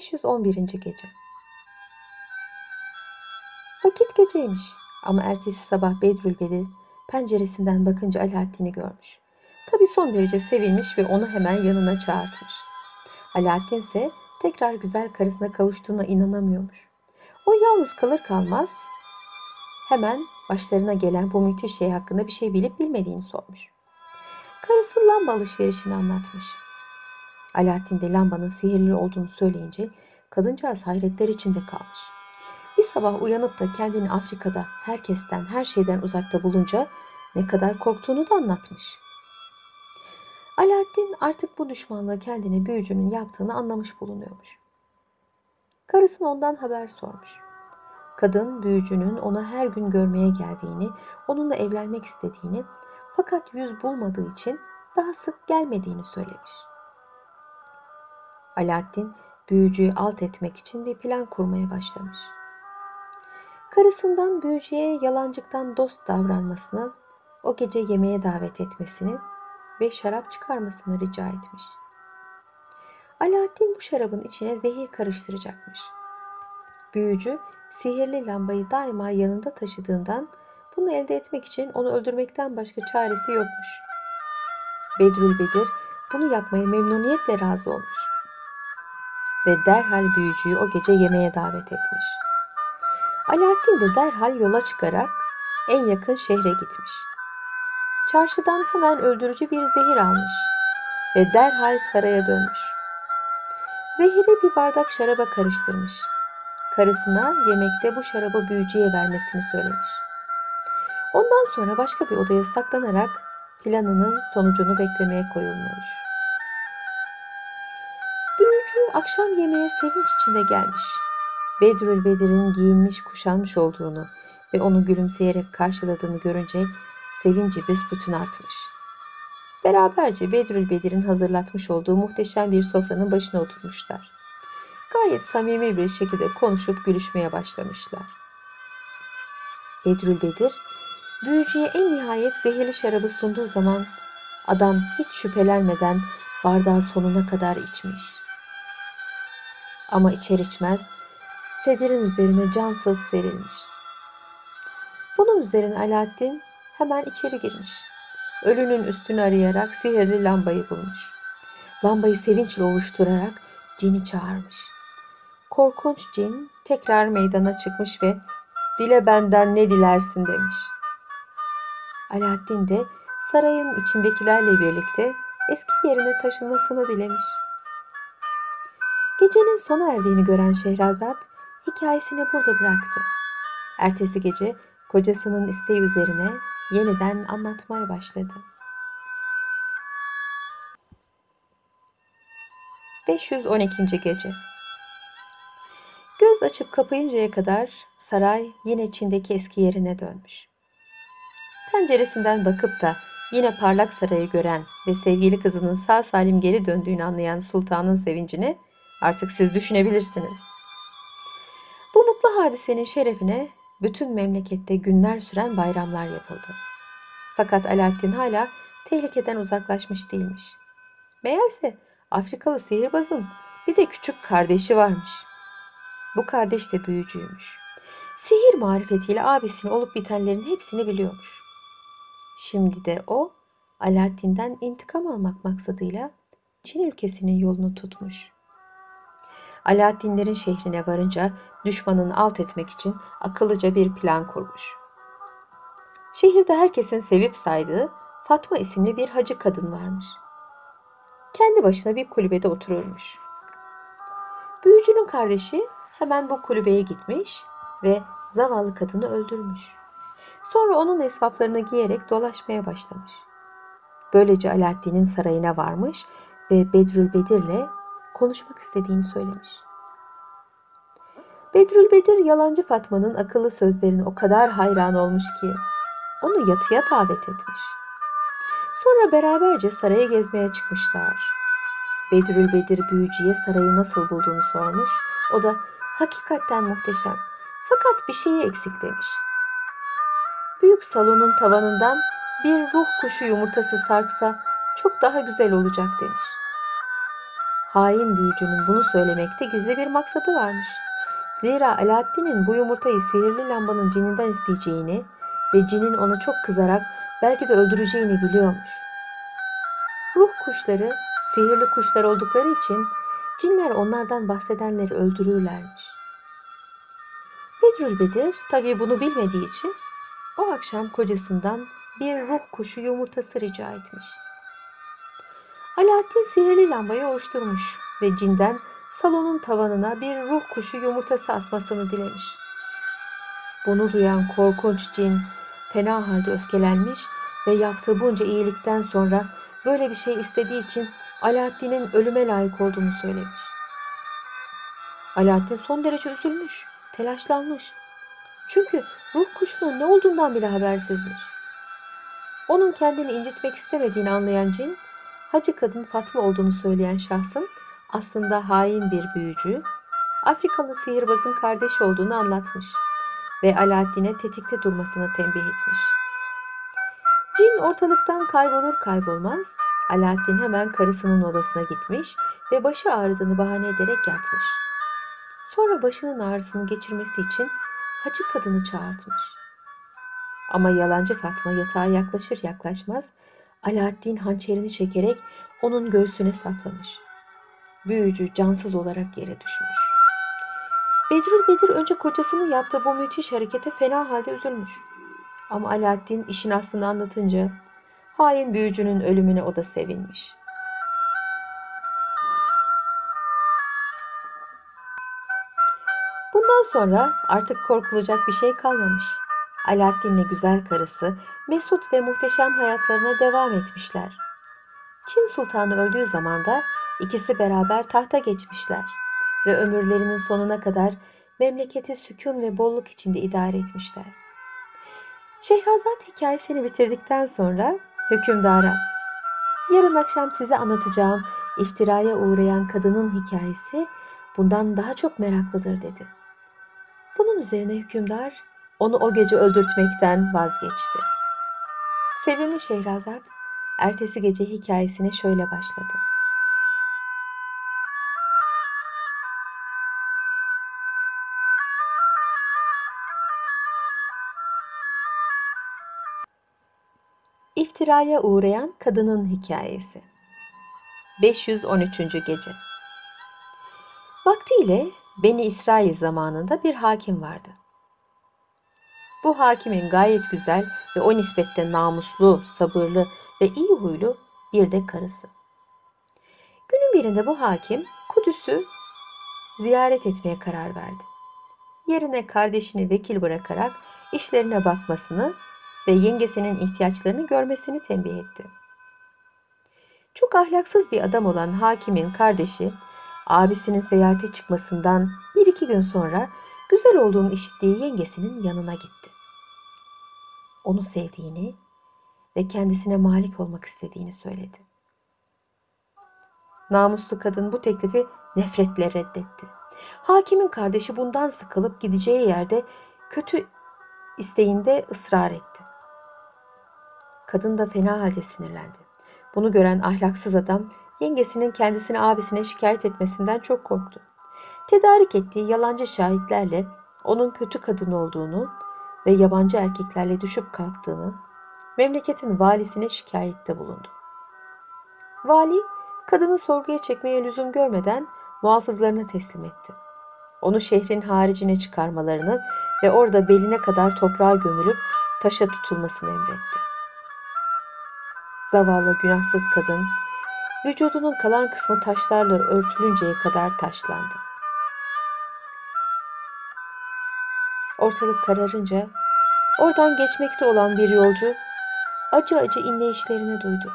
511. Gece Vakit geceymiş ama ertesi sabah Bedrülbedir penceresinden bakınca Alaaddin'i görmüş. Tabi son derece sevinmiş ve onu hemen yanına çağırtmış. Alaaddin ise tekrar güzel karısına kavuştuğuna inanamıyormuş. O yalnız kalır kalmaz hemen başlarına gelen bu müthiş şey hakkında bir şey bilip bilmediğini sormuş. Karısı lamba alışverişini anlatmış. Alaaddin de lambanın sihirli olduğunu söyleyince kadıncağız hayretler içinde kalmış. Bir sabah uyanıp da kendini Afrika'da herkesten, her şeyden uzakta bulunca ne kadar korktuğunu da anlatmış. Alaaddin artık bu düşmanlığı kendine büyücünün yaptığını anlamış bulunuyormuş. Karısına ondan haber sormuş. Kadın büyücünün ona her gün görmeye geldiğini, onunla evlenmek istediğini fakat yüz bulmadığı için daha sık gelmediğini söylemiş. Alaaddin büyücüyü alt etmek için bir plan kurmaya başlamış. Karısından büyücüye yalancıktan dost davranmasını, o gece yemeğe davet etmesini ve şarap çıkarmasını rica etmiş. Alaaddin bu şarabın içine zehir karıştıracakmış. Büyücü sihirli lambayı daima yanında taşıdığından bunu elde etmek için onu öldürmekten başka çaresi yokmuş. Bedrülbedir bunu yapmaya memnuniyetle razı olmuş. Ve derhal büyücüyü o gece yemeğe davet etmiş. Alaaddin de derhal yola çıkarak en yakın şehre gitmiş. Çarşıdan hemen öldürücü bir zehir almış ve derhal saraya dönmüş. Zehiri bir bardak şaraba karıştırmış. Karısına yemekte bu şarabı büyücüye vermesini söylemiş. Ondan sonra başka bir odaya saklanarak planının sonucunu beklemeye koyulmuş. Büyücü akşam yemeğe sevinç içinde gelmiş. Bedrül Bedir'in giyinmiş kuşanmış olduğunu ve onu gülümseyerek karşıladığını görünce sevinci büsbütün artmış. Beraberce Bedrül Bedir'in hazırlatmış olduğu muhteşem bir sofranın başına oturmuşlar. Gayet samimi bir şekilde konuşup gülüşmeye başlamışlar. Bedrül Bedir, büyücüye en nihayet zehirli şarabı sunduğu zaman adam hiç şüphelenmeden bardağı sonuna kadar içmiş. Ama içer içmez sedirin üzerine cansız serilmiş. Bunun üzerine Alaaddin hemen içeri girmiş. Ölünün üstünü arayarak sihirli lambayı bulmuş. Lambayı sevinçle ovuşturarak cini çağırmış. Korkunç cin tekrar meydana çıkmış ve dile benden ne dilersin demiş. Alaaddin de sarayın içindekilerle birlikte eski yerine taşınmasını dilemiş. Gecenin sona erdiğini gören Şehrazat hikayesini burada bıraktı. Ertesi gece kocasının isteği üzerine yeniden anlatmaya başladı. 512. Gece Göz açıp kapayıncaya kadar saray yine Çin'deki eski yerine dönmüş. Penceresinden bakıp da yine parlak sarayı gören ve sevgili kızının sağ salim geri döndüğünü anlayan sultanın sevincini artık siz düşünebilirsiniz. Bu mutlu hadisenin şerefine bütün memlekette günler süren bayramlar yapıldı. Fakat Alaaddin hala tehlikeden uzaklaşmış değilmiş. Meğerse Afrikalı sihirbazın bir de küçük kardeşi varmış. Bu kardeş de büyücüymüş. Sihir marifetiyle abisinin olup bitenlerin hepsini biliyormuş. Şimdi de o Alaaddin'den intikam almak maksadıyla Çin ülkesinin yolunu tutmuş. Alaaddinlerin şehrine varınca düşmanını alt etmek için akıllıca bir plan kurmuş. Şehirde herkesin sevip saydığı Fatma isimli bir hacı kadın varmış. Kendi başına bir kulübede otururmuş. Büyücünün kardeşi hemen bu kulübeye gitmiş ve zavallı kadını öldürmüş. Sonra onun esvaplarını giyerek dolaşmaya başlamış. Böylece Alaaddin'in sarayına varmış ve Bedrül Bedir'le konuşmak istediğini söylemiş. Bedrül Bedir yalancı Fatma'nın akıllı sözlerine o kadar hayran olmuş ki onu yatıya davet etmiş. Sonra beraberce sarayı gezmeye çıkmışlar. Bedrül Bedir büyücüye sarayı nasıl bulduğunu sormuş. O da hakikaten muhteşem fakat bir şeyi eksik demiş. Büyük salonun tavanından bir ruh kuşu yumurtası sarksa çok daha güzel olacak demiş. Hain büyücünün bunu söylemekte gizli bir maksadı varmış. Zira Alaaddin'in bu yumurtayı sihirli lambanın cininden isteyeceğini ve cinin ona çok kızarak belki de öldüreceğini biliyormuş. Ruh kuşları sihirli kuşlar oldukları için cinler onlardan bahsedenleri öldürürlermiş. Bedrül Bedir tabii bunu bilmediği için o akşam kocasından bir ruh kuşu yumurtası rica etmiş. Alaaddin sihirli lambayı oluşturmuş ve cinden salonun tavanına bir ruh kuşu yumurtası asmasını dilemiş. Bunu duyan korkunç cin fena halde öfkelenmiş ve yaptığı bunca iyilikten sonra böyle bir şey istediği için Alaaddin'in ölüme layık olduğunu söylemiş. Alaaddin son derece üzülmüş, telaşlanmış. Çünkü ruh kuşunun ne olduğundan bile habersizmiş. Onun kendini incitmek istemediğini anlayan cin, hacı kadın Fatma olduğunu söyleyen şahsın aslında hain bir büyücü, Afrikalı sihirbazın kardeşi olduğunu anlatmış ve Alaaddin'e tetikte durmasını tembih etmiş. Cin ortalıktan kaybolur kaybolmaz Alaaddin hemen karısının odasına gitmiş ve başı ağrıdığını bahane ederek yatmış. Sonra başının ağrısını geçirmesi için hacı kadını çağırtmış. Ama yalancı Fatma yatağa yaklaşır yaklaşmaz Alaaddin hançerini çekerek onun göğsüne saplamış. Büyücü cansız olarak yere düşmüş. Bedrül Bedir önce kocasının yaptığı bu müthiş harekete fena halde üzülmüş. Ama Alaaddin işin aslını anlatınca hain büyücünün ölümüne o da sevinmiş. Bundan sonra artık korkulacak bir şey kalmamış. Alaaddin'le güzel karısı mesut ve muhteşem hayatlarına devam etmişler. Çin Sultanı öldüğü zaman da ikisi beraber tahta geçmişler ve ömürlerinin sonuna kadar memleketi sükun ve bolluk içinde idare etmişler. Şehrazat hikayesini bitirdikten sonra hükümdara yarın akşam size anlatacağım iftiraya uğrayan kadının hikayesi bundan daha çok meraklıdır dedi. Bunun üzerine hükümdar onu o gece öldürtmekten vazgeçti. Sevimli Şehrazat ertesi gece hikayesine şöyle başladı. İftiraya uğrayan kadının hikayesi. 513. gece. Vaktiyle Beni İsrail zamanında bir hakim vardı. Bu hakimin gayet güzel ve o nispette namuslu, sabırlı ve iyi huylu bir de karısı. Günün birinde bu hakim Kudüs'ü ziyaret etmeye karar verdi. Yerine kardeşini vekil bırakarak işlerine bakmasını ve yengesinin ihtiyaçlarını görmesini tembih etti. Çok ahlaksız bir adam olan hakimin kardeşi abisinin seyahate çıkmasından bir iki gün sonra güzel olduğunu işittiği yengesinin yanına gitti. Onu sevdiğini ve kendisine malik olmak istediğini söyledi. Namuslu kadın bu teklifi nefretle reddetti. Hakimin kardeşi bundan sıkılıp gideceği yerde kötü isteğinde ısrar etti. Kadın da fena halde sinirlendi. Bunu gören ahlaksız adam yengesinin kendisini abisine şikayet etmesinden çok korktu. Tedarik ettiği yalancı şahitlerle onun kötü kadın olduğunu ve yabancı erkeklerle düşüp kalktığını memleketin valisine şikayette bulundu. Vali kadını sorguya çekmeye lüzum görmeden muhafızlarına teslim etti. Onu şehrin haricine çıkarmalarını ve orada beline kadar toprağa gömülüp taşa tutulmasını emretti. Zavallı günahsız kadın vücudunun kalan kısmı taşlarla örtülünceye kadar taşlandı. Ortalık kararınca oradan geçmekte olan bir yolcu acı acı inleyişlerini duydu.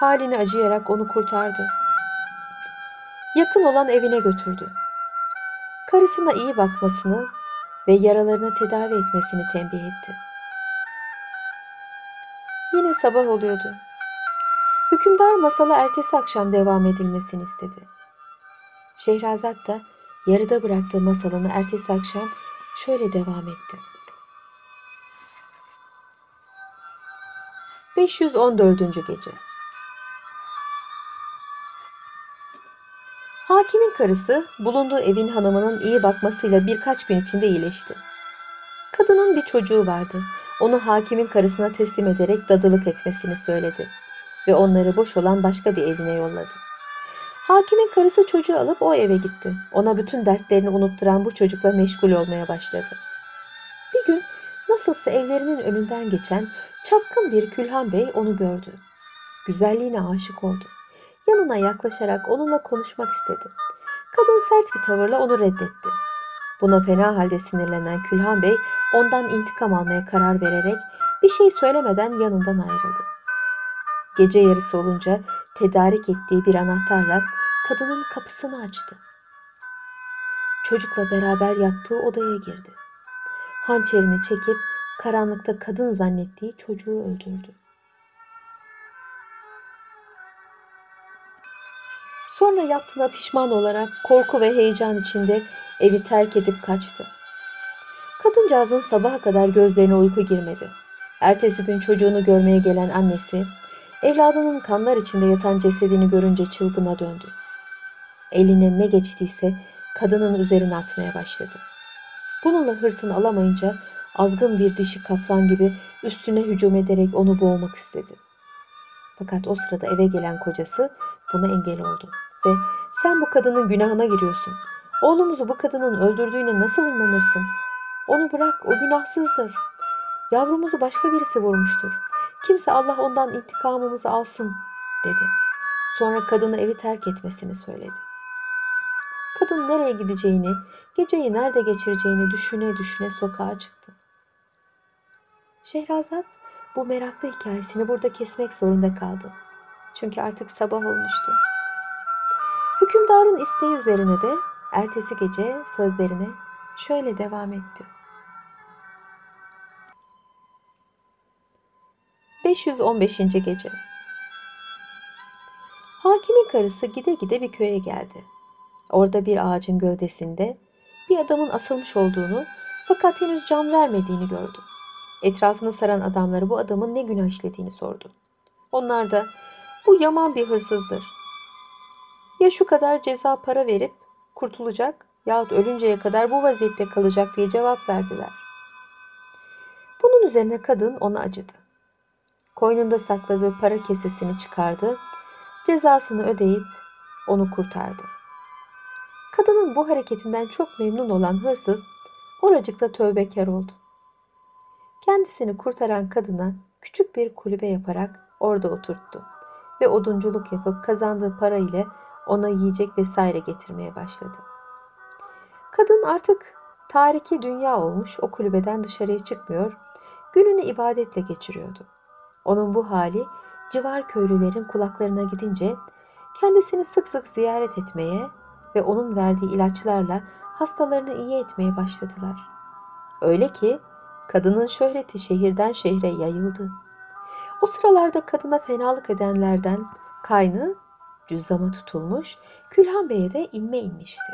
Halini acıyarak onu kurtardı. Yakın olan evine götürdü. Karısına iyi bakmasını ve yaralarını tedavi etmesini tembih etti. Yine sabah oluyordu. Hükümdar masala ertesi akşam devam edilmesini istedi. Şehrazat da yarıda bıraktığı masalını ertesi akşam şöyle devam etti. 514. gece. Hakimin karısı bulunduğu evin hanımının iyi bakmasıyla birkaç gün içinde iyileşti. Kadının bir çocuğu vardı. Onu hakimin karısına teslim ederek dadılık etmesini söyledi ve onları boş olan başka bir evine yolladı. Hakimin karısı çocuğu alıp o eve gitti. Ona bütün dertlerini unutturan bu çocukla meşgul olmaya başladı. Bir gün nasılsa evlerinin önünden geçen çapkın bir Külhan Bey onu gördü. Güzelliğine aşık oldu. Yanına yaklaşarak onunla konuşmak istedi. Kadın sert bir tavırla onu reddetti. Buna fena halde sinirlenen Külhan Bey ondan intikam almaya karar vererek bir şey söylemeden yanından ayrıldı. Gece yarısı olunca tedarik ettiği bir anahtarla kadının kapısını açtı. Çocukla beraber yattığı odaya girdi. Hançerini çekip karanlıkta kadın zannettiği çocuğu öldürdü. Sonra yaptığına pişman olarak korku ve heyecan içinde evi terk edip kaçtı. Kadıncağızın sabaha kadar gözlerine uyku girmedi. Ertesi gün çocuğunu görmeye gelen annesi, evladının kanlar içinde yatan cesedini görünce çılgına döndü. Eline ne geçtiyse kadının üzerine atmaya başladı. Bununla hırsını alamayınca azgın bir dişi kaplan gibi üstüne hücum ederek onu boğmak istedi. Fakat o sırada eve gelen kocası buna engel oldu ve sen bu kadının günahına giriyorsun. Oğlumuzu bu kadının öldürdüğüne nasıl inanırsın? Onu bırak, o günahsızdır. Yavrumuzu başka birisi vurmuştur. Kimse Allah ondan intikamımızı alsın, dedi. Sonra kadını evi terk etmesini söyledi. Kadın nereye gideceğini, geceyi nerede geçireceğini düşüne düşüne sokağa çıktı. Şehrazat bu meraklı hikayesini burada kesmek zorunda kaldı. Çünkü artık sabah olmuştu. Hükümdarın isteği üzerine de ertesi gece sözlerine şöyle devam etti. 515. gece Hakimin karısı gide gide bir köye geldi. Orada bir ağacın gövdesinde bir adamın asılmış olduğunu fakat henüz can vermediğini gördü. Etrafını saran adamları bu adamın ne günah işlediğini sordu. Onlar da bu yaman bir hırsızdır. Ya şu kadar ceza para verip kurtulacak yahut ölünceye kadar bu vaziyette kalacak diye cevap verdiler. Bunun üzerine kadın ona acıdı. Koynunda sakladığı para kesesini çıkardı, cezasını ödeyip onu kurtardı. Kadının bu hareketinden çok memnun olan hırsız oracıkta tövbekar oldu. Kendisini kurtaran kadına küçük bir kulübe yaparak orada oturttu ve odunculuk yapıp kazandığı para ile ona yiyecek vesaire getirmeye başladı. Kadın artık tariki dünya olmuş o kulübeden dışarıya çıkmıyor, gününü ibadetle geçiriyordu. Onun bu hali civar köylülerin kulaklarına gidince kendisini sık sık ziyaret etmeye ve onun verdiği ilaçlarla hastalarını iyi etmeye başladılar. Öyle ki kadının şöhreti şehirden şehre yayıldı. O sıralarda kadına fenalık edenlerden kaynı cüzdama tutulmuş, Külhan Bey'e de inme inmişti.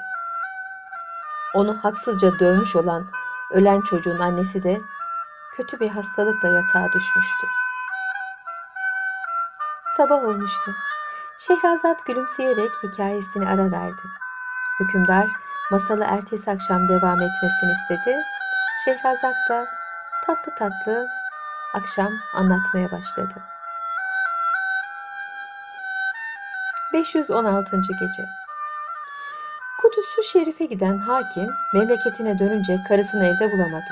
Onu haksızca dövmüş olan ölen çocuğun annesi de kötü bir hastalıkla yatağa düşmüştü. Sabah olmuştu. Şehrazat gülümseyerek hikayesini ara verdi. Hükümdar masalı ertesi akşam devam etmesini istedi. Şehrazat da tatlı tatlı akşam anlatmaya başladı. 516. gece Kudüs'ü Şerif'e giden hakim memleketine dönünce karısını evde bulamadı.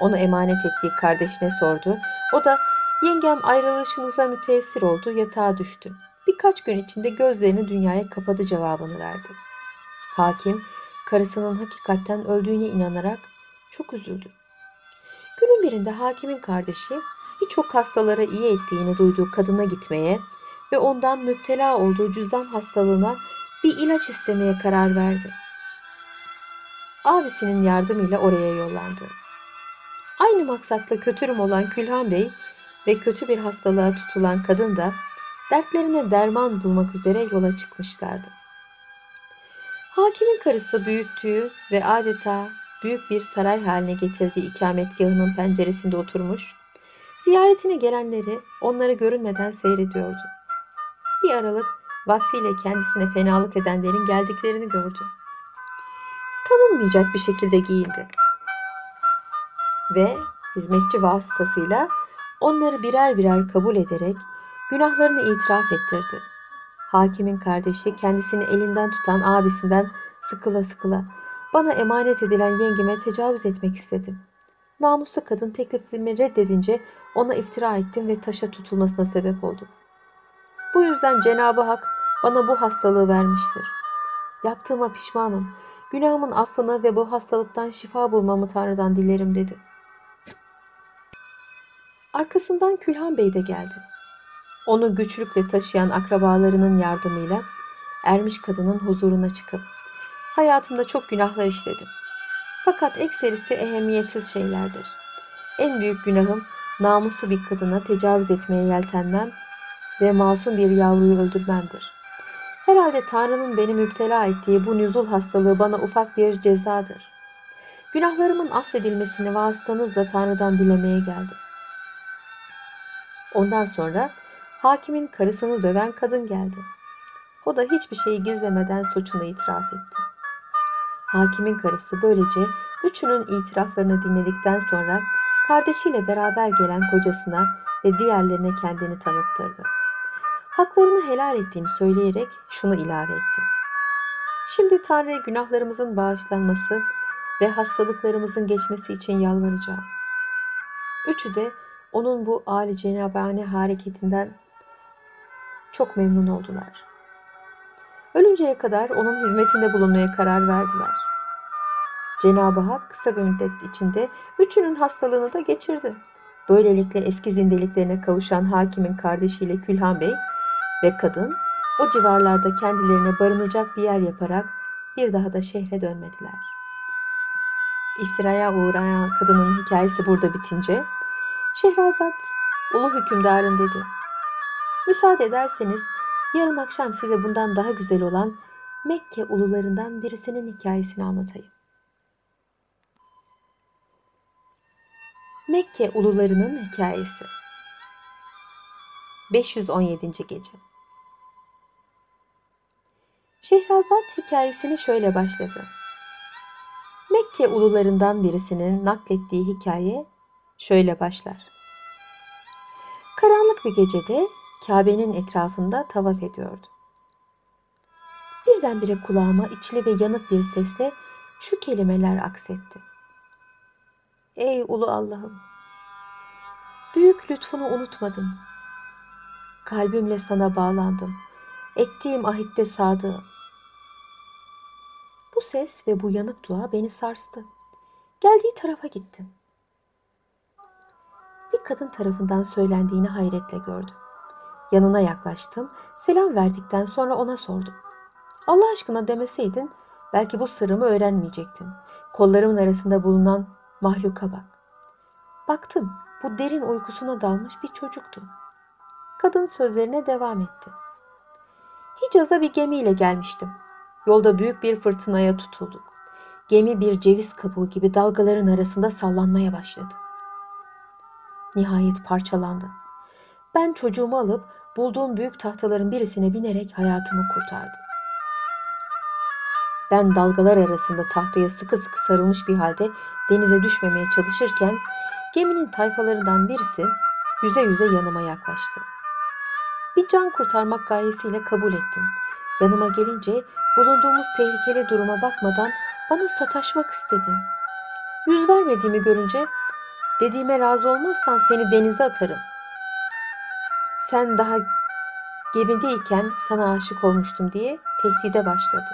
Onu emanet ettiği kardeşine sordu. O da yengem ayrılışınıza müteessir oldu yatağa düştü. Birkaç gün içinde gözlerini dünyaya kapadı cevabını verdi. Hakim karısının hakikatten öldüğüne inanarak çok üzüldü. Günün birinde hakimin kardeşi birçok hastalara iyi ettiğini duyduğu kadına gitmeye ve ondan müptela olduğu cüzdan hastalığına bir ilaç istemeye karar verdi. Abisinin yardımıyla oraya yollandı. Aynı maksatla kötürüm olan Külhan Bey ve kötü bir hastalığa tutulan kadın da dertlerine derman bulmak üzere yola çıkmışlardı. Hakimin karısı büyüttüğü ve adeta büyük bir saray haline getirdiği ikametgahının penceresinde oturmuş, ziyaretine gelenleri onları görünmeden seyrediyordu. Bir aralık vaktiyle kendisine fenalık edenlerin geldiklerini gördü. Tanınmayacak bir şekilde giyindi. Ve hizmetçi vasıtasıyla onları birer birer kabul ederek günahlarını itiraf ettirdi. Hakimin kardeşi kendisini elinden tutan abisinden sıkıla sıkıla bana emanet edilen yengeme tecavüz etmek istedim. Namuslu kadın teklifimi reddedince ona iftira ettim ve taşa tutulmasına sebep oldum. Bu yüzden Cenab-ı Hak bana bu hastalığı vermiştir. Yaptığıma pişmanım. Günahımın affını ve bu hastalıktan şifa bulmamı Tanrı'dan dilerim dedi. Arkasından Külhan Bey de geldi. Onu güçlükle taşıyan akrabalarının yardımıyla ermiş kadının huzuruna çıkıp hayatımda çok günahlar işledim. Fakat ekserisi ehemmiyetsiz şeylerdir. En büyük günahım namuslu bir kadına tecavüz etmeye yeltenmem ve masum bir yavruyu öldürmemdir. Herhalde Tanrı'nın beni müptela ettiği bu nüzul hastalığı bana ufak bir cezadır. Günahlarımın affedilmesini vasıtanızla Tanrı'dan dilemeye geldim. Ondan sonra hakimin karısını döven kadın geldi. O da hiçbir şeyi gizlemeden suçunu itiraf etti. Hakimin karısı böylece üçünün itiraflarını dinledikten sonra kardeşiyle beraber gelen kocasına ve diğerlerine kendini tanıttırdı. Haklarını helal ettiğini söyleyerek şunu ilave etti. Şimdi Tanrı'ya günahlarımızın bağışlanması ve hastalıklarımızın geçmesi için yalvaracağım. Üçü de onun bu âli cenabane hareketinden çok memnun oldular. Ölünceye kadar onun hizmetinde bulunmaya karar verdiler. Cenab-ı Hak kısa bir müddet içinde üçünün hastalığını da geçirdi. Böylelikle eski zindeliklerine kavuşan hakimin kardeşiyle Külhan Bey ve kadın o civarlarda kendilerine barınacak bir yer yaparak bir daha da şehre dönmediler. İftiraya uğrayan kadının hikayesi burada bitince Şehrazat ulu hükümdarım dedi. Müsaade ederseniz yarın akşam size bundan daha güzel olan Mekke ulularından birisinin hikayesini anlatayım. Mekke ulularının hikayesi 517. gece Şehrazat hikayesini şöyle başladı. Mekke ulularından birisinin naklettiği hikaye şöyle başlar. Karanlık bir gecede Kabe'nin etrafında tavaf ediyordu. Birdenbire kulağıma içli ve yanık bir sesle şu kelimeler aksetti. Ey ulu Allah'ım! Büyük lütfunu unutmadım. Kalbimle sana bağlandım. Ettiğim ahitte sadığım. Bu ses ve bu yanık dua beni sarstı. Geldiği tarafa gittim. Bir kadın tarafından söylendiğini hayretle gördüm. Yanına yaklaştım, selam verdikten sonra ona sordum. Allah aşkına demeseydin belki bu sırrımı öğrenmeyecektin. Kollarımın arasında bulunan mahluka bak. Baktım bu derin uykusuna dalmış bir çocuktu. Kadın sözlerine devam etti. Hicaz'a bir gemiyle gelmiştim. Yolda büyük bir fırtınaya tutulduk. Gemi bir ceviz kabuğu gibi dalgaların arasında sallanmaya başladı. Nihayet parçalandı. Ben çocuğumu alıp bulduğum büyük tahtaların birisine binerek hayatımı kurtardım. Ben dalgalar arasında tahtaya sıkı sıkı sarılmış bir halde denize düşmemeye çalışırken geminin tayfalarından birisi yüze yüze yanıma yaklaştı. Bir can kurtarmak gayesiyle kabul ettim. Yanıma gelince bulunduğumuz tehlikeli duruma bakmadan bana sataşmak istedi. Yüz vermediğimi görünce dediğime razı olmazsan seni denize atarım. Sen daha gemideyken sana aşık olmuştum diye tehdide başladı.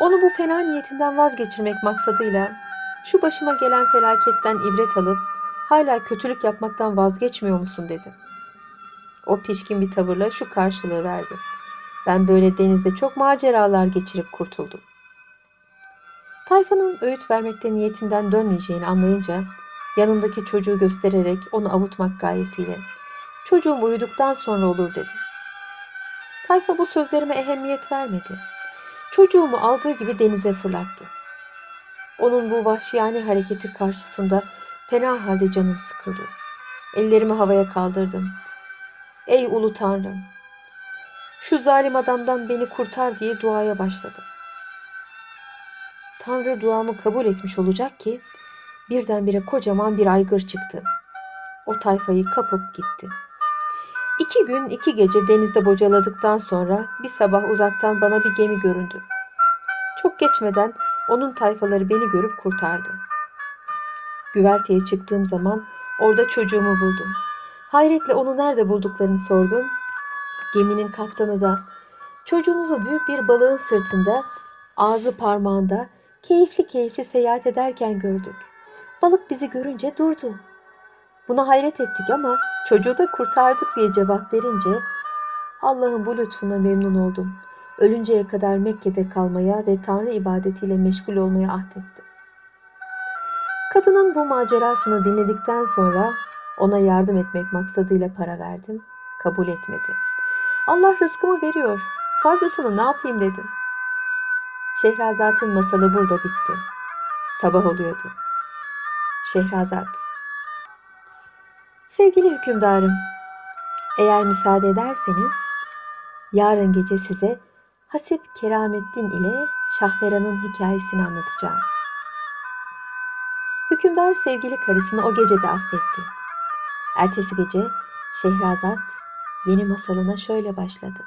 Onu bu fena niyetinden vazgeçirmek maksadıyla şu başıma gelen felaketten ibret alıp hala kötülük yapmaktan vazgeçmiyor musun dedim. O pişkin bir tavırla şu karşılığı verdi. Ben böyle denizde çok maceralar geçirip kurtuldum. Tayfanın öğüt vermekte niyetinden dönmeyeceğini anlayınca yanımdaki çocuğu göstererek onu avutmak gayesiyle çocuğum uyuduktan sonra olur dedim. Tayfa bu sözlerime ehemmiyet vermedi. Çocuğumu aldığı gibi denize fırlattı. Onun bu vahşiyane hareketi karşısında fena halde canım sıkıldı. Ellerimi havaya kaldırdım. Ey ulu tanrım! Şu zalim adamdan beni kurtar diye duaya başladım. Tanrı duamı kabul etmiş olacak ki birdenbire kocaman bir aygır çıktı. O tayfayı kapıp gitti. İki gün iki gece denizde bocaladıktan sonra bir sabah uzaktan bana bir gemi göründü. Çok geçmeden onun tayfaları beni görüp kurtardı. Güverteye çıktığım zaman orada çocuğumu buldum. Hayretle onu nerede bulduklarını sordum. Geminin kaptanı da çocuğunuzu büyük bir balığın sırtında, ağzı parmağında keyifli keyifli seyahat ederken gördük. Balık bizi görünce durdu. Buna hayret ettik ama çocuğu da kurtardık diye cevap verince Allah'ın bu lütfuna memnun oldum. Ölünceye kadar Mekke'de kalmaya ve Tanrı ibadetiyle meşgul olmaya ahdettim. Kadının bu macerasını dinledikten sonra ona yardım etmek maksadıyla para verdim. Kabul etmedi. Allah rızkımı veriyor. Fazlasını ne yapayım dedim. Şehrazat'ın masalı burada bitti. Sabah oluyordu. Şehrazat Sevgili hükümdarım, eğer müsaade ederseniz yarın gece size Hasip Keramettin ile Şahmeran'ın hikayesini anlatacağım. Hükümdar sevgili karısını o gece de affetti. Ertesi gece Şehrazat yeni masalına şöyle başladı.